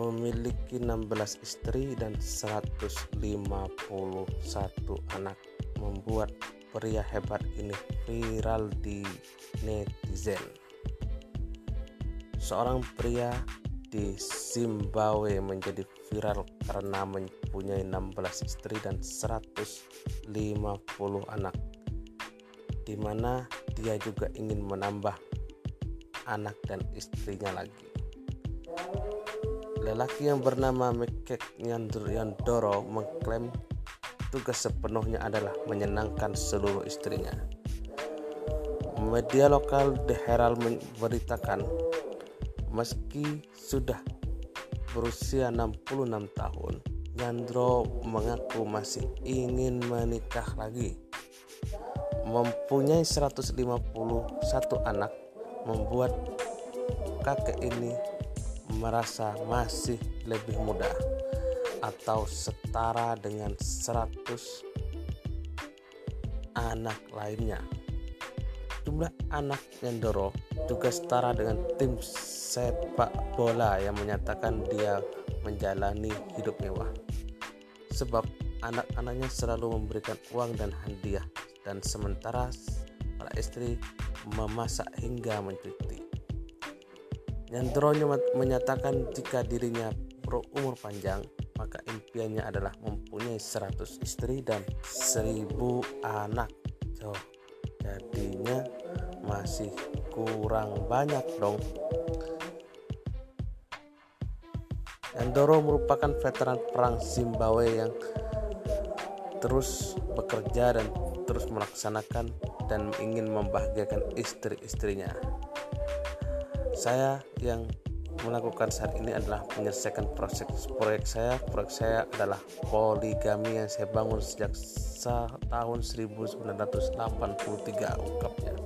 memiliki 16 istri dan 151 anak membuat pria hebat ini viral di netizen. Seorang pria di Zimbabwe menjadi viral karena mempunyai 16 istri dan 150 anak di mana dia juga ingin menambah anak dan istrinya lagi. Lelaki yang bernama Mekek Yandoro mengklaim tugas sepenuhnya adalah menyenangkan seluruh istrinya. Media lokal The Herald memberitakan meski sudah berusia 66 tahun, Yandro mengaku masih ingin menikah lagi. Mempunyai 151 anak membuat kakek ini merasa masih lebih muda atau setara dengan 100 anak lainnya. Jumlah anak Nyandoro juga setara dengan tim sepak bola yang menyatakan dia menjalani hidup mewah. Sebab anak-anaknya selalu memberikan uang dan hadiah dan sementara para istri memasak hingga mencuci. Nyandro menyatakan jika dirinya berumur panjang, maka impiannya adalah mempunyai 100 istri dan 1000 anak. So, jadinya masih kurang banyak dong. Nyandoro merupakan veteran perang Zimbabwe yang terus bekerja dan terus melaksanakan dan ingin membahagiakan istri-istrinya. Saya yang melakukan saat ini adalah menyelesaikan proyek proyek saya. Proyek saya adalah poligami yang saya bangun sejak tahun 1983 ungkapnya.